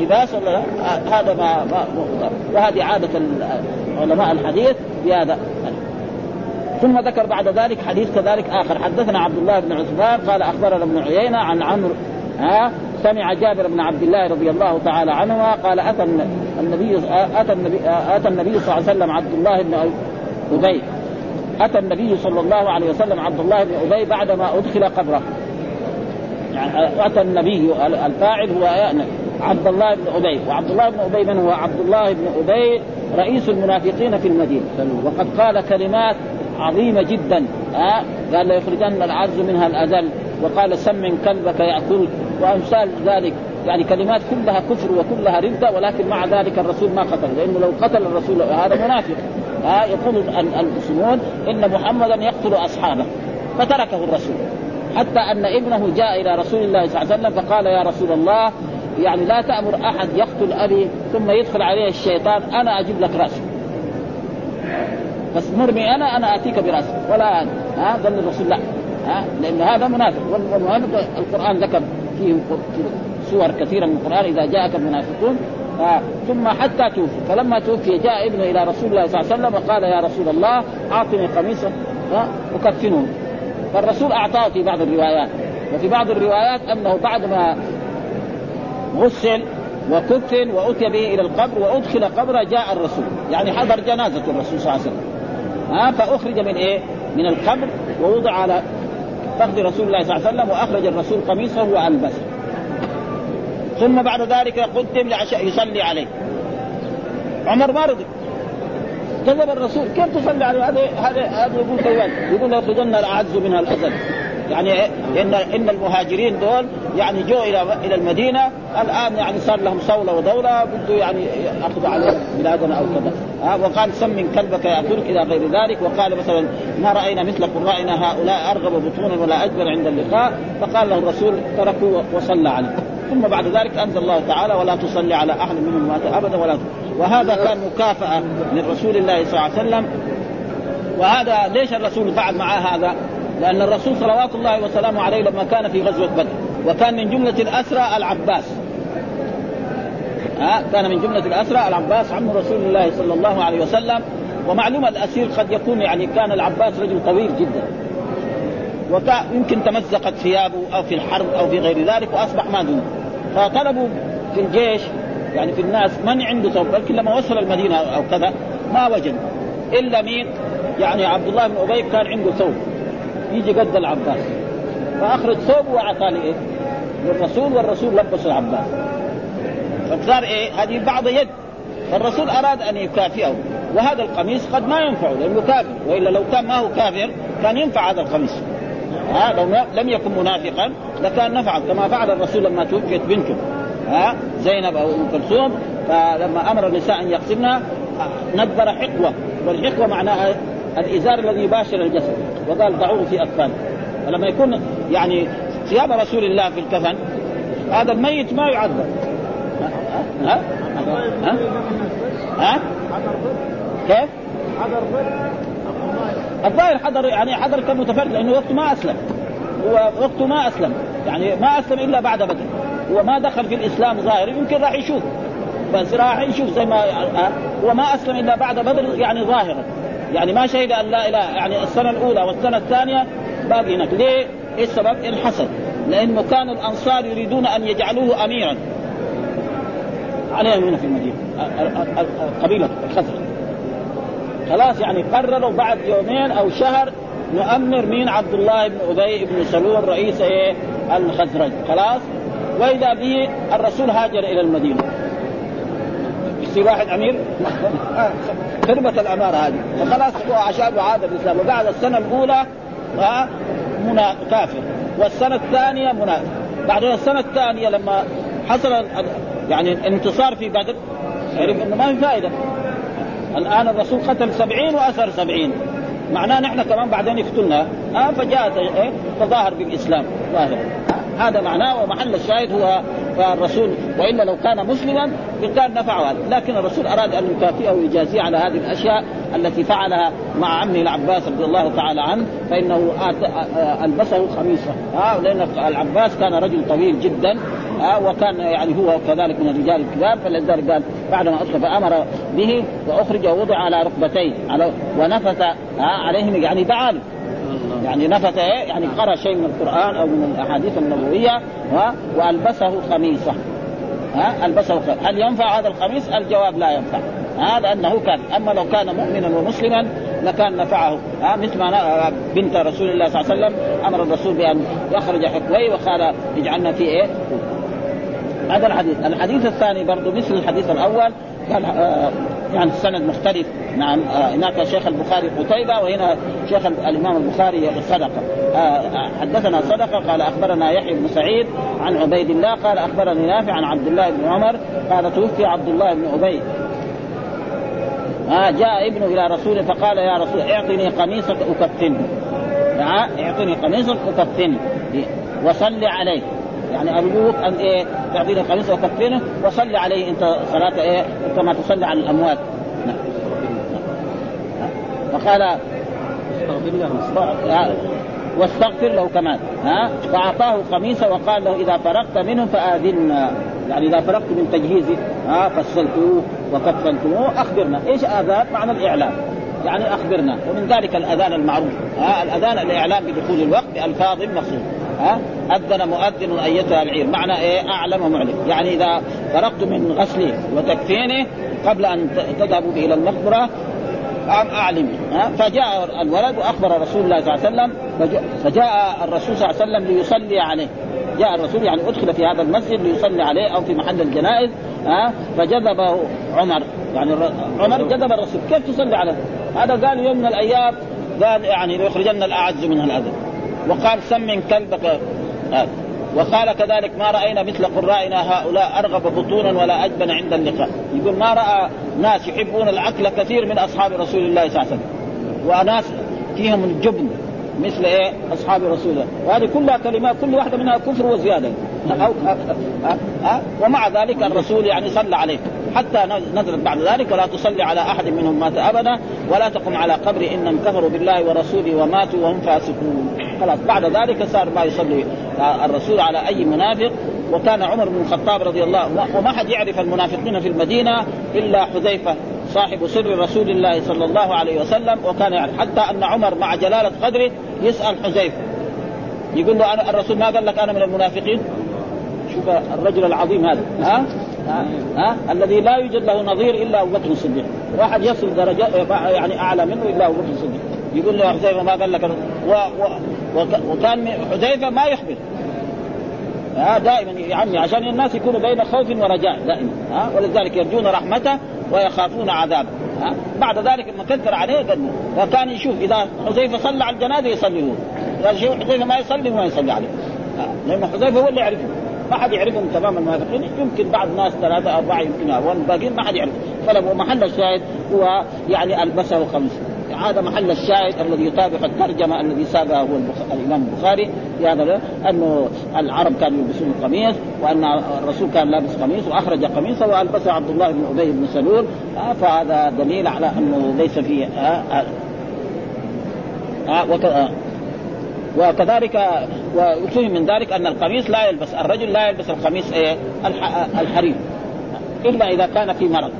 لباس ولا لا؟ هذا ما ما وهذه عادة علماء الحديث. بهذا ثم ذكر بعد ذلك حديث كذلك آخر. حدثنا عبد الله بن عثمان قال أخبرنا ابن عيينة عن عمرو ها سمع جابر بن عبد الله رضي الله تعالى عنهما قال أتى النبي أتى النبي أتى النبي صلى الله عليه وسلم عبد الله بن أبي أتى النبي صلى الله عليه وسلم عبد الله بن أبي بعدما أدخل قبره. يعني أتى النبي الفاعل هو عبد الله بن أبي. وعبد الله بن أبي من هو؟ عبد الله بن أبي رئيس المنافقين في المدينة. وقد قال كلمات عظيمة جدا. ها قال ليخرجن العز منها الأذل. وقال سمن كلبك ياكلك وامثال ذلك. يعني كلمات كلها كفر وكلها ردة ولكن مع ذلك الرسول ما قتل. لأنه لو قتل الرسول هذا منافق. ها يقول المسلمون إن محمدا يقتل أصحابه. فتركه الرسول. حتى أن ابنه جاء إلى رسول الله صلى الله عليه وسلم فقال يا رسول الله يعني لا تأمر أحد يقتل أبي ثم يدخل عليه الشيطان أنا أجيب لك رأسه. بس مرمي أنا أنا آتيك براسي ولا ها؟ قال الرسول لا. ها؟ لأن هذا منافق. والمنافق القرآن ذكر فيه سور كثيرة من القرآن إذا جاءك المنافقون ثم حتى توفي. فلما توفي جاء ابنه إلى رسول الله صلى الله عليه وسلم وقال يا رسول الله أعطني قميصا وكفنه فالرسول أعطاه في بعض الروايات. وفي بعض الروايات أنه بعد ما غسل وكفن وأتي به إلى القبر وأدخل قبره جاء الرسول. يعني حضر جنازة الرسول صلى الله عليه وسلم. ها فأخرج من إيه؟ من القبر ووضع على فخذ رسول الله صلى الله عليه وسلم وأخرج الرسول قميصه وألبسه. ثم بعد ذلك قدم لعشاء يصلي عليه. عمر ما رضي كذب الرسول. كيف تصلي عليه هذا هذا يقول يقول يخرجن الأعز منها الازل يعني إن إن المهاجرين دول يعني جو إلى إلى المدينة الآن يعني صار لهم صولة ودولة بده يعني ياخذ عليهم بلادنا أو كذا. ها وقال سمن كلبك ياكلك إلى غير ذلك وقال مثلا ما رأينا مثل قرائنا هؤلاء أرغب بطونا ولا اجبر عند اللقاء فقال له الرسول تركوا وصلى عليه. ثم بعد ذلك أنزل الله تعالى ولا تصلي على أحد منهم مات أبدا ولا وهذا كان مكافأة من رسول الله صلى الله عليه وسلم. وهذا ليش الرسول فعل معه هذا؟ لأن الرسول صلوات الله وسلامه عليه لما كان في غزوة بدر وكان من جملة الأسرى العباس. ها كان من جملة الأسرى العباس عم رسول الله صلى الله عليه وسلم. ومعلوم الأسير قد يكون يعني كان العباس رجل طويل جدا. ويمكن تمزقت ثيابه أو في الحرب أو في غير ذلك وأصبح ما دونه. فطلبوا في الجيش يعني في الناس من عنده ثوب؟ بل لما وصل المدينة أو كذا ما وجد. إلا مين؟ يعني عبد الله بن أبي كان عنده ثوب. يجي قد العباس. فأخرج ثوبه واعطاه لإيه؟ للرسول والرسول لبس العباس. فصار إيه؟ هذه بعض يد. فالرسول أراد أن يكافئه. وهذا القميص قد ما ينفعه لأنه كافر. وإلا لو كان ما هو كافر كان ينفع هذا القميص. ها؟ لو لم يكن منافقا لكان نفعه كما فعل الرسول لما توفيت بنته. ها؟ زينب أو أم كلثوم. فلما أمر النساء أن يقسمن ندبر حقوة. والحقوة معناها الإزار الذي يباشر الجسد. وقال ضعوه في أكفان. فلما يكون يعني ثياب رسول الله في الكفن هذا الميت ما يعذب. ها؟ ها؟ ها؟ كيف؟ الظاهر حضر يعني حضر كان متفرد لأنه وقته ما أسلم. هو وقته ما أسلم. يعني ما أسلم إلا بعد بدر. هو ما دخل في الإسلام ظاهر يمكن راح يشوف. بس راح يشوف زي ما هو ما أسلم إلا بعد بدر يعني ظاهرا. يعني ما شهد أن لا اله يعني السنة الأولى والسنة الثانية باقي هناك. ليه؟ إيه السبب؟ الحسد لأنه كان الأنصار يريدون أن يجعلوه اميرا. عليهم هنا في المدينة. قبيله الخزرج. خلاص يعني قرروا بعد يومين أو شهر نؤمر مين؟ عبد الله بن أبي بن سلول رئيس إيه؟ الخزرج. خلاص؟ وإذا به الرسول هاجر إلى المدينة. يصير واحد أمير؟ خربت الأمارة هذه. فخلاص هو عشان عاد الإسلام. وبعد السنة الأولى ها منا كافر. والسنة الثانية منافق بعدين السنة الثانية لما حصل يعني الانتصار في بدر عرف إنه ما في فائدة. الآن الرسول قتل سبعين واسر سبعين. معناه نحن كمان بعدين يقتلنا. آه فجاء إيه؟ تظاهر بالإسلام. ظاهر. هذا معناه ومحل الشاهد هو الرسول وإلا لو كان مسلما كان نفعه هذا. لكن الرسول أراد أن يكافئه ويجازيه على هذه الأشياء التي فعلها مع عمه العباس رضي الله تعالى عنه فإنه ألبسه خميصة. آه لأن العباس كان رجل طويل جدا آه وكان يعني هو كذلك من الرجال الكبار فلذلك قال بعدما اطلق فامر به وأخرج ووضع على ركبتيه على ونفث آه عليهم يعني دعا يعني نفث إيه؟ يعني قرأ شيء من القرآن أو من الأحاديث النبوية ها؟ وألبسه خميصه ها؟ ألبسه خميصة. هل ينفع هذا الخميس؟ الجواب لا ينفع. ها؟ لأنه كان. أما لو كان مؤمنا ومسلما لكان نفعه. ها؟ مثل ما بنت رسول الله صلى الله عليه وسلم أمر الرسول بأن يخرج حكوي وقال اجعلنا في إيه؟ هذا الحديث. الحديث الثاني برضه مثل الحديث الأول. قال آه يعني السند مختلف. نعم. آه هناك شيخ البخاري قتيبة وهنا شيخ الإمام البخاري صدقة. آه حدثنا صدقة قال أخبرنا يحيى بن سعيد عن عبيد الله قال أخبرني نافع عن عبد الله بن عمر قال توفي عبد الله بن أبي. آه جاء ابنه إلى رسوله فقال يا رسول اعطني قميصك أكفنه اعطني قميصك أكفنه وصل عليه. يعني ارجوك أن إيه تعطيني قميص وكفنه وصلي عليه أنت صلاة إيه كما تصلي على الأموات. نعم. فقال واستغفر له. كمان. ها؟ فاعطاه قميصه وقال له إذا فرغت منه فاذنا يعني إذا فرغت من تجهيزه ها فصلتوه وكفنتموه أخبرنا. إيش آذان؟ معنى الاعلام يعني أخبرنا. ومن ذلك الأذان المعروف. ها الأذان الإعلام بدخول الوقت بألفاظ مقصود ها أذن مؤذن أيتها العير. معنى إيه؟ أعلم ومعلم. يعني إذا فرغت من غسله وتكفينه قبل أن تذهبوا إلى المقبرة أعلم. ها فجاء الولد وأخبر رسول الله صلى الله عليه وسلم فجاء الرسول صلى الله عليه وسلم ليصلي عليه. جاء الرسول يعني أدخل في هذا المسجد ليصلي عليه أو في محل الجنائز. فجذبه عمر. يعني عمر جذب الرسول. كيف تصلي عليه؟ هذا؟ قال يوم من الأيام قال يعني ليخرجن الأعز منها الأذى. وقال سمن كلبك هذا وقال كذلك ما رأينا مثل قرائنا هؤلاء أرغب بطونا ولا أجبن عند اللقاء. يقول ما رأى ناس يحبون الأكل كثير من أصحاب رسول الله صلى الله عليه وسلم. وناس فيهم الجبن مثل إيه؟ أصحاب رسول الله. وهذه كلها كلمات كل واحدة منها كفر وزيادة. أو ومع ذلك الرسول يعني صلى عليه. حتى نزلت بعد ذلك ولا تصلي على أحد منهم مات أبدا ولا تقم على قبر إنهم كفروا بالله ورسوله وماتوا وهم فاسقون. خلاص بعد ذلك صار ما يصلي الرسول على أي منافق. وكان عمر بن الخطاب رضي الله وما حد يعرف المنافقين في المدينة إلا حذيفة صاحب سر رسول الله صلى الله عليه وسلم. وكان يعني حتى أن عمر مع جلالة قدره يسأل حذيفة. يقول له أنا الرسول ما قال لك أنا من المنافقين؟ شوف الرجل العظيم هذا. ها؟ ها, ها؟ الذي لا يوجد له نظير إلا أبو بكر الصديق. واحد يصل درجة يعني أعلى منه إلا أبو بكر الصديق. يقول له حذيفة ما قال لك؟ و... و... وكان حذيفة ما يخبر ها؟ دائما يا عمي عشان الناس يكونوا بين خوف ورجاء دائما. ها؟ ولذلك يرجون رحمته ويخافون عذابه. ها؟ بعد ذلك لما كثر عليه قد وكان يشوف إذا حذيفة صلى على الجنازة يصلي هو. اذا حذيفة ما يصلي ما يصلي عليه. لأن حذيفة هو اللي يعرفه. ما حد يعرفهم تمام المنافقين؟ يمكن بعض ناس ثلاثة أربعة يمكن والباقيين ما حد يعرف فلو محل الشاهد هو يعني البسه خمس. هذا محل الشاهد الذي يطابق الترجمة الذي ساقها هو الإمام البخاري. في هذا أنه العرب كانوا يلبسون القميص وأن الرسول كان لابس قميص وأخرج قميصه والبسه عبد الله بن أبي بن سلول. فهذا دليل على أنه ليس فيه آه آه. وكذلك وفهم من ذلك أن القميص لا يلبس الرجل لا يلبس القميص إيه الحرير إلا إذا كان في مرض.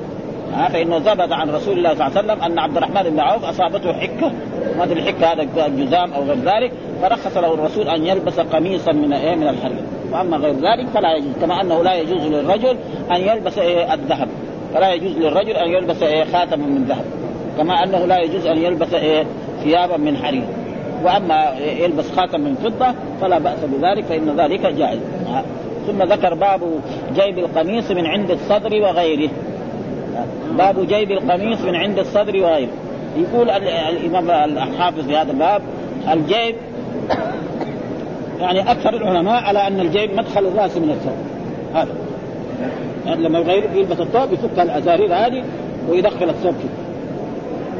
فإنه ثبت عن رسول الله صلى الله عليه وسلم أن عبد الرحمن بن عوف أصابته حكة. ما أدري الحكه هذا الجزام أو غير ذلك. فرخص له الرسول أن يلبس قميصا من إيه من الحرير وأما غير ذلك فلا يجوز كما أنه لا يجوز للرجل أن يلبس إيه الذهب. فلا يجوز للرجل أن يلبس إيه خاتما من ذهب. كما أنه لا يجوز أن يلبس إيه ثيابا من حرير وأما يلبس خاتم من فضة فلا بأس بذلك فإن ذلك جائز. ثم ذكر باب جيب القميص من عند الصدر وغيره. باب جيب القميص من عند الصدر وغيره. يقول الإمام الحافظ في هذا الباب الجيب يعني أكثر العلماء على أن الجيب مدخل الرأس من الثوب هذا. يعني لما يغير يلبس الثوب يفك الأزارير هذه ويدخل الثوب فيه.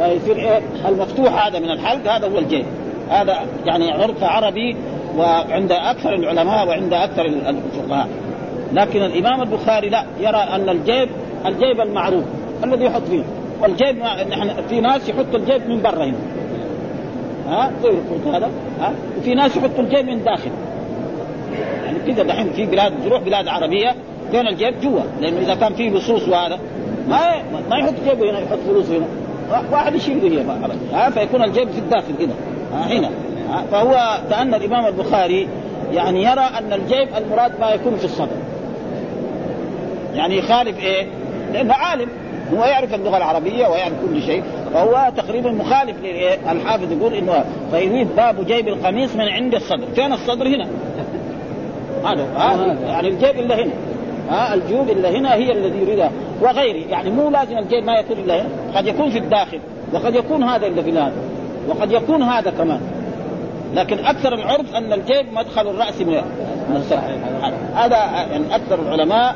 فيصير إيه؟ المفتوح هذا من الحلق هذا هو الجيب. هذا يعني عرف عربي وعند أكثر العلماء وعند أكثر الفقهاء. لكن الإمام البخاري لا يرى أن الجيب الجيب المعروف الذي يحط فيه. والجيب نحن في ناس يحط الجيب من برا هنا. ها؟ طيب هذا؟ ها؟ وفي ناس يحطوا الجيب من داخل. يعني كذا دحين في بلاد تروح بلاد عربية فين الجيب جوا لأنه إذا كان فيه لصوص وهذا ما ما يحط جيبه هنا يحط فلوس هنا. واحد يشيله هنا ها؟ فيكون الجيب في الداخل كذا. هنا. فهو كأن الإمام البخاري يعني يرى أن الجيب المراد ما يكون في الصدر. يعني يخالف إيه؟ لأنه عالم. هو يعرف اللغة العربية ويعرف كل شيء. فهو تقريبا مخالف الحافظ يقول إنه فيريد باب جيب القميص من عند الصدر، فين الصدر هنا؟ هذا يعني الجيب إلا هنا. ها؟ الجيوب إلا هنا هي الذي يريدها. وغيره يعني مو لازم الجيب ما يكون إلا هنا. قد يكون في الداخل. وقد يكون هذا اللي في هذا وقد يكون هذا كمان. لكن أكثر العرف أن الجيب مدخل الرأس من هذا يعني أكثر العلماء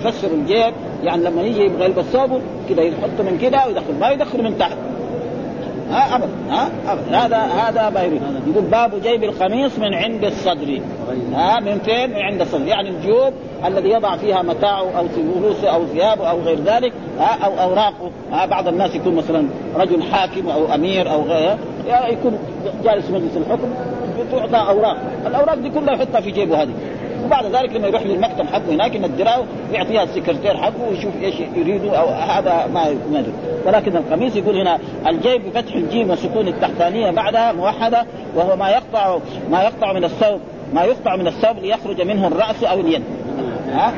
يفسر الجيب يعني لما يجي يبغى يلبس ثوبه كذا يحطه من كذا ويدخل ما يدخل من تحت. ها ابدا ها ابدا هذا هذا يريد. يقول باب جيب القميص من عند الصدر. ها من فين؟ من عند الصدر. يعني الجيوب الذي يضع فيها متاعه أو فلوسه أو ثيابه أو غير ذلك ها أو اوراقه ها بعض الناس يكون مثلا رجل حاكم أو أمير أو غيره يكون جالس مجلس الحكم تعطى أوراق. الأوراق دي كلها يحطها في جيبه هذه. وبعد ذلك لما يروح للمكتب حقه هناك ينذرها ويعطيها السكرتير حقه ويشوف إيش يريدوا أو هذا ما ما ولكن القميص يقول هنا الجيب بفتح الجيم والسكون التحتانية بعدها موحدة وهو ما يقطع ما يقطع من الثوب ما يقطع من الثوب ليخرج منه الرأس أو اليد.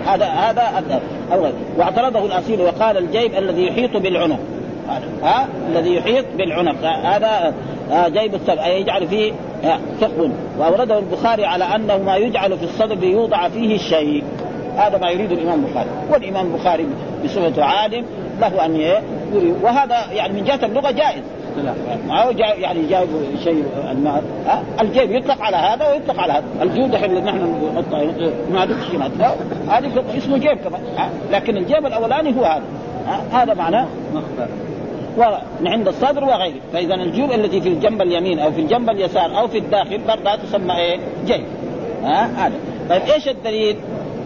هذا هذا أول واعترضه الأصيل وقال الجيب الذي يحيط بالعنق. ها؟ الذي يحيط بالعنق. هذا جيب الثوب. أي يجعل فيه ثقب وأورده البخاري على أنه ما يجعل في الصدر ليوضع فيه الشيء. هذا ما يريد الإمام البخاري. والإمام البخاري بصفته عالم له أن يريد وهذا يعني من جهة اللغة جائز. ما هو جاي يعني جايب شيء النار الجيب يطلق على هذا ويطلق على هذا. الجيوب اللي نحن نحطها ما شيء هذه اسمه جيب كمان لكن الجيب الأولاني هو هذا. هذا معناه من عند الصدر وغيره. فإذا الجيوب التي في الجنب اليمين أو في الجنب اليسار أو في الداخل برضها تسمى إيه؟ جيب. ها؟ هذا. طيب إيش الدليل؟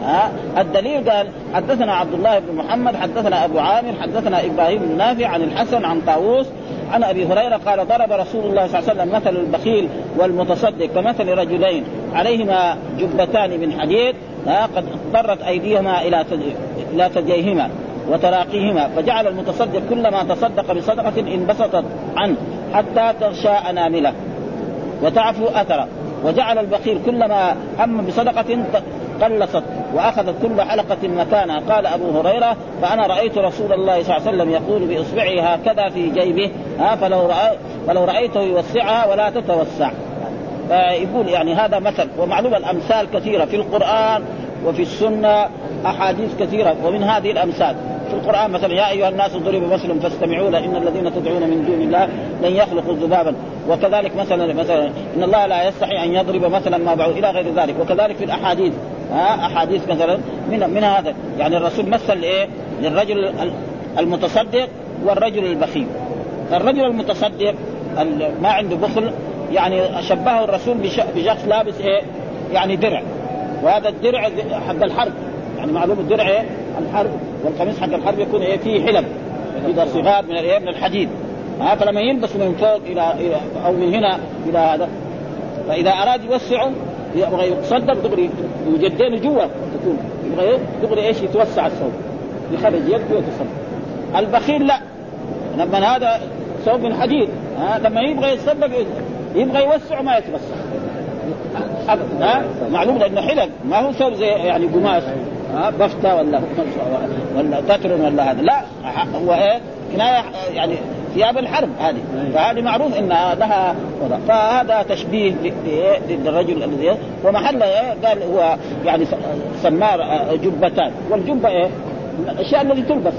ها؟ الدليل قال حدثنا عبد الله بن محمد حدثنا أبو عامر حدثنا إبراهيم بن نافع عن الحسن عن طاووس عن أبي هريرة قال ضرب رسول الله صلى الله عليه وسلم مثل البخيل والمتصدق كمثل رجلين عليهما جبتان من حديد قد اضطرت أيديهما إلى إلى ثدييهما وتراقيهما فجعل المتصدق كلما تصدق بصدقة انبسطت عنه حتى تغشى أنامله وتعفو أثره. وجعل البخيل كلما هم بصدقة قلصت وأخذت كل حلقه مكانها. قال أبو هريرة فأنا رأيت رسول الله صلى الله عليه وسلم يقول باصبعه هكذا في جيبه ها فلو رأي فلو رأيته يوسعها ولا تتوسع. فيقول يعني هذا مثل ومعلوم الأمثال كثيرة في القرآن وفي السنة أحاديث كثيرة ومن هذه الأمثال. في القرآن مثلا يا أيها الناس ضرب مثل فاستمعوا له إن الذين تدعون من دون الله لن يخلقوا ذبابا. وكذلك مثلا مثلا إن الله لا يستحي أن يضرب مثلا ما بعوض إلى غير ذلك. وكذلك في الأحاديث ها أحاديث مثلا من من هذا. يعني الرسول مثل إيه؟ للرجل المتصدق والرجل البخيل. الرجل المتصدق ما عنده بخل يعني شبهه الرسول بشخص لابس إيه؟ يعني درع. وهذا الدرع حق الحرب. يعني معلوم الدرع إيه؟ الحرب والقميص حق الحرب يكون إيه فيه حلم اذا صغار من الإيه من الحديد. ها فلما يلبس من فوق إلى أو من هنا إلى هذا. فإذا اراد يوسعه يبغى يتصدق دغري يجدين جوا تكون. يبغى إيه دغري إيش يتوسع الثوب. يخرج يده ويتصدق البخيل لا. لما هذا ثوب من حديد ها لما يبغى يتصدق يبغى يوسع ما يتوسع. ابدا معلوم لأنه حلق ما هو ثوب زي يعني قماش. بفتة ولا ولا تتر ولا هذا. لا هو إيه كناية يعني ثياب الحرب هذه. فهذه معروف إنها لها وضع. فهذا تشبيه للرجل الذي ومحل إيه؟ قال هو يعني سماه جبتان. والجبة إيه؟ الأشياء التي تلبس.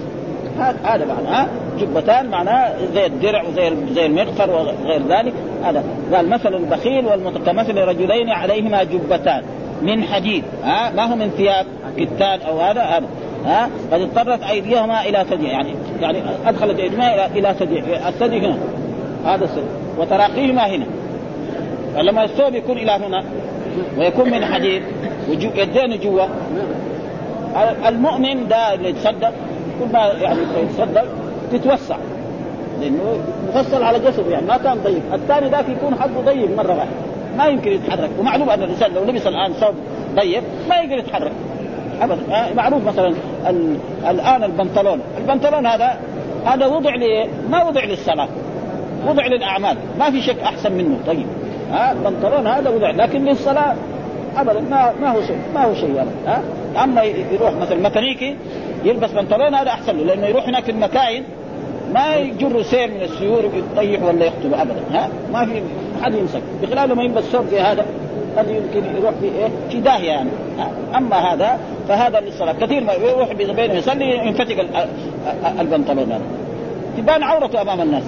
هذا معنى ها؟ جبتان معناه زي الدرع وزي زي المغفر وغير ذلك. هذا. قال مثل البخيل كمثل رجلين عليهما جبتان. من حديد ها؟ ما هو من ثياب؟ كتان أو هذا هذا. ها؟ قد اضطرت أيديهما إلى ثدي يعني يعني ادخلت ايديهما إلى إلى ثدي الثدي هنا هذا الثدي وتراقيهما هنا. فلما الثوب يكون إلى هنا ويكون من حديد ويدين جوا المؤمن ده اللي يتصدق كل ما يعني يتصدق تتوسع. لأنه مفصل على جسده يعني ما كان ضيق، الثاني ذاك يكون حقه ضيق مرة واحدة. ما يمكن يتحرك. ومعلوم أن الإنسان لو لبس الآن ثوب ضيق ما يقدر يتحرك. ابدا آه، معروف مثلا الآن البنطلون، البنطلون هذا هذا وضع لي ما وضع للصلاه وضع للأعمال. ما في شك أحسن منه. طيب. ها البنطلون هذا وضع لكن للصلاه ابدا. ما ما هو شيء ما هو شيء ها أما يروح مثلا ميكانيكي يلبس بنطلون هذا أحسن له لأنه يروح هناك في المكاين. ما يجر سير من السيور يطيح ولا يخطب ابدا. ها ما في حد يمسك. بخلاف لما يلبس ثوب هذا. قد يمكن يروح في إيه؟ في داهية يعني. أما هذا فهذا للصلاة. كثير ما يروح بينه يصلي ينفتق البنطلون هذا. تبان عورته أمام الناس.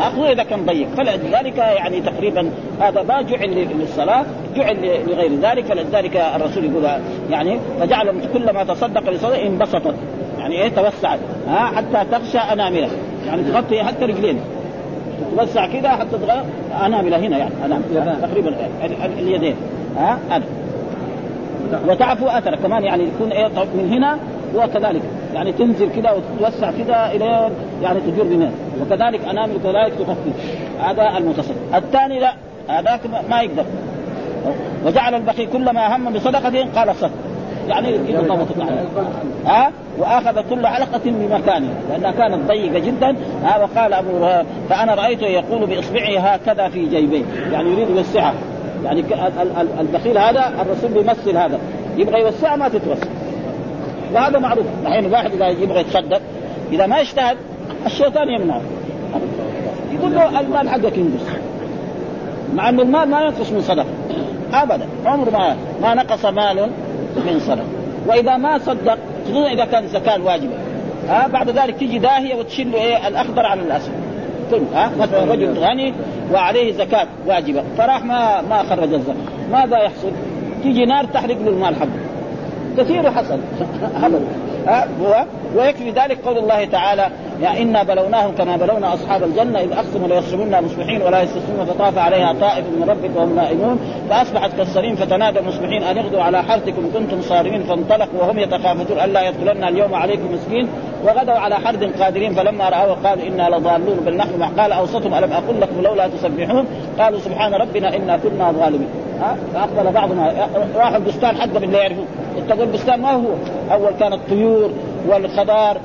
خصوصا إذا كان ضيق فلذلك يعني تقريبا هذا ما جعل للصلاة جعل لغير ذلك. فلذلك الرسول يقول يعني فجعل كل ما تصدق لصلاه انبسطت. يعني إيه؟ توسعت. ها حتى تغشى أناملة. يعني تغطي حتى رجلين. تتوسع كذا حتى تغطي انامله هنا يعني. انامله تقريبا اليدين. ها؟ هذا وتعفو اثر كمان يعني يكون إيه من هنا وكذلك. يعني تنزل كذا وتتوسع كذا إلى يعني تجر بماء وكذلك انامل كذلك تخفف. هذا المتصل. الثاني لا. هذاك ما يقدر. وجعل البخيل كلما هم بصدقة قال صدق يعني إذا ضبطت ها؟ وآخذ كل حلقه بمكانها لأنها كانت ضيقة جدا. ها؟ وقال أبو فأنا رأيته يقول باصبعه هكذا في جيبيه. يعني يريد يوسعها يعني البخيل هذا الرسول بيمثل هذا. يبغى يوسعها ما تتوسع. وهذا معروف. الحين الواحد إذا يبغى يتصدق إذا ما اجتهد الشيطان يمنعه. يقول له المال حقك ينقص. مع إن المال ما ينقص من صدقة. ابدا. عمر ما ما نقص مال من صدقه وإذا ما صدق خصوصا إذا كان الزكاه واجبة. ها بعد ذلك تيجي داهية وتشيل له إيه الأخضر على الأسود. كله ها مثلا رجل غني وعليه زكاة واجبة. فراح ما ما خرج الزكاة. ماذا يحصل؟ تيجي نار تحرق له المال حقه. كثير حصل. ها هو ويكفي ذلك قول الله تعالى يا إنا بلوناهم كما بلونا أصحاب الجنة إذ أقسموا ليصرمنا مصبحين ولا يستسلمون فطاف عليها طائف من ربك وهم نائمون. فأصبحت كالصريم فتنادى مصبحين أن اغدوا على حرثكم كنتم صارمين فانطلقوا وهم يتخافتون ألا يدخلن اليوم عليكم مسكين وغدوا على حرد قادرين فلما راوا قالوا إنا لضالون بل نحن قال أوسطهم ألم أقل لكم لولا تسبحون قالوا سبحان ربنا إنا كنا ظالمين فأقبل بعضهم راحوا البستان حقهم اللي يعرفون اتقوا البستان ما هو؟ أول كانت طيور والخضار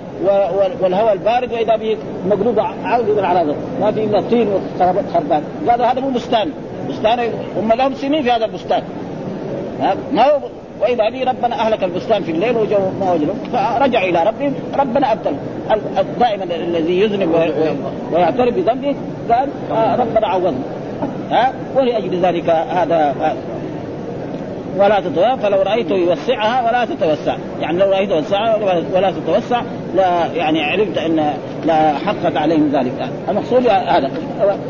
والهواء البارد وإذا به مقلوب عود على ما في إلا طين وخربان. قالوا هذا مو بستان. بستان هم لهم سنين في هذا البستان. ما هو؟ وإذا به ربنا أهلك البستان في الليل وجو ما وجدوا فرجع إلى ربهم ربنا ابدل دائما الذي يذنب ويعترف بذنبه قال آه، ربنا عوضنا ها؟ ولأجل ذلك هذا ولا تتوسع فلو رأيته يوسعها ولا تتوسع. يعني لو رأيته يوسعها ولا تتوسع لا يعني علمت أن لا حقق عليهم ذلك. المقصود هذا.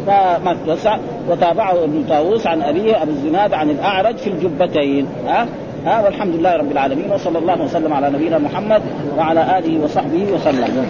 فما تتوسع وتابعه ابن طاووس عن أبيه أبو الزناد عن الأعرج في الجبتين. ها؟ ها؟ والحمد لله رب العالمين وصلى الله وسلم على نبينا محمد وعلى آله وصحبه وسلم.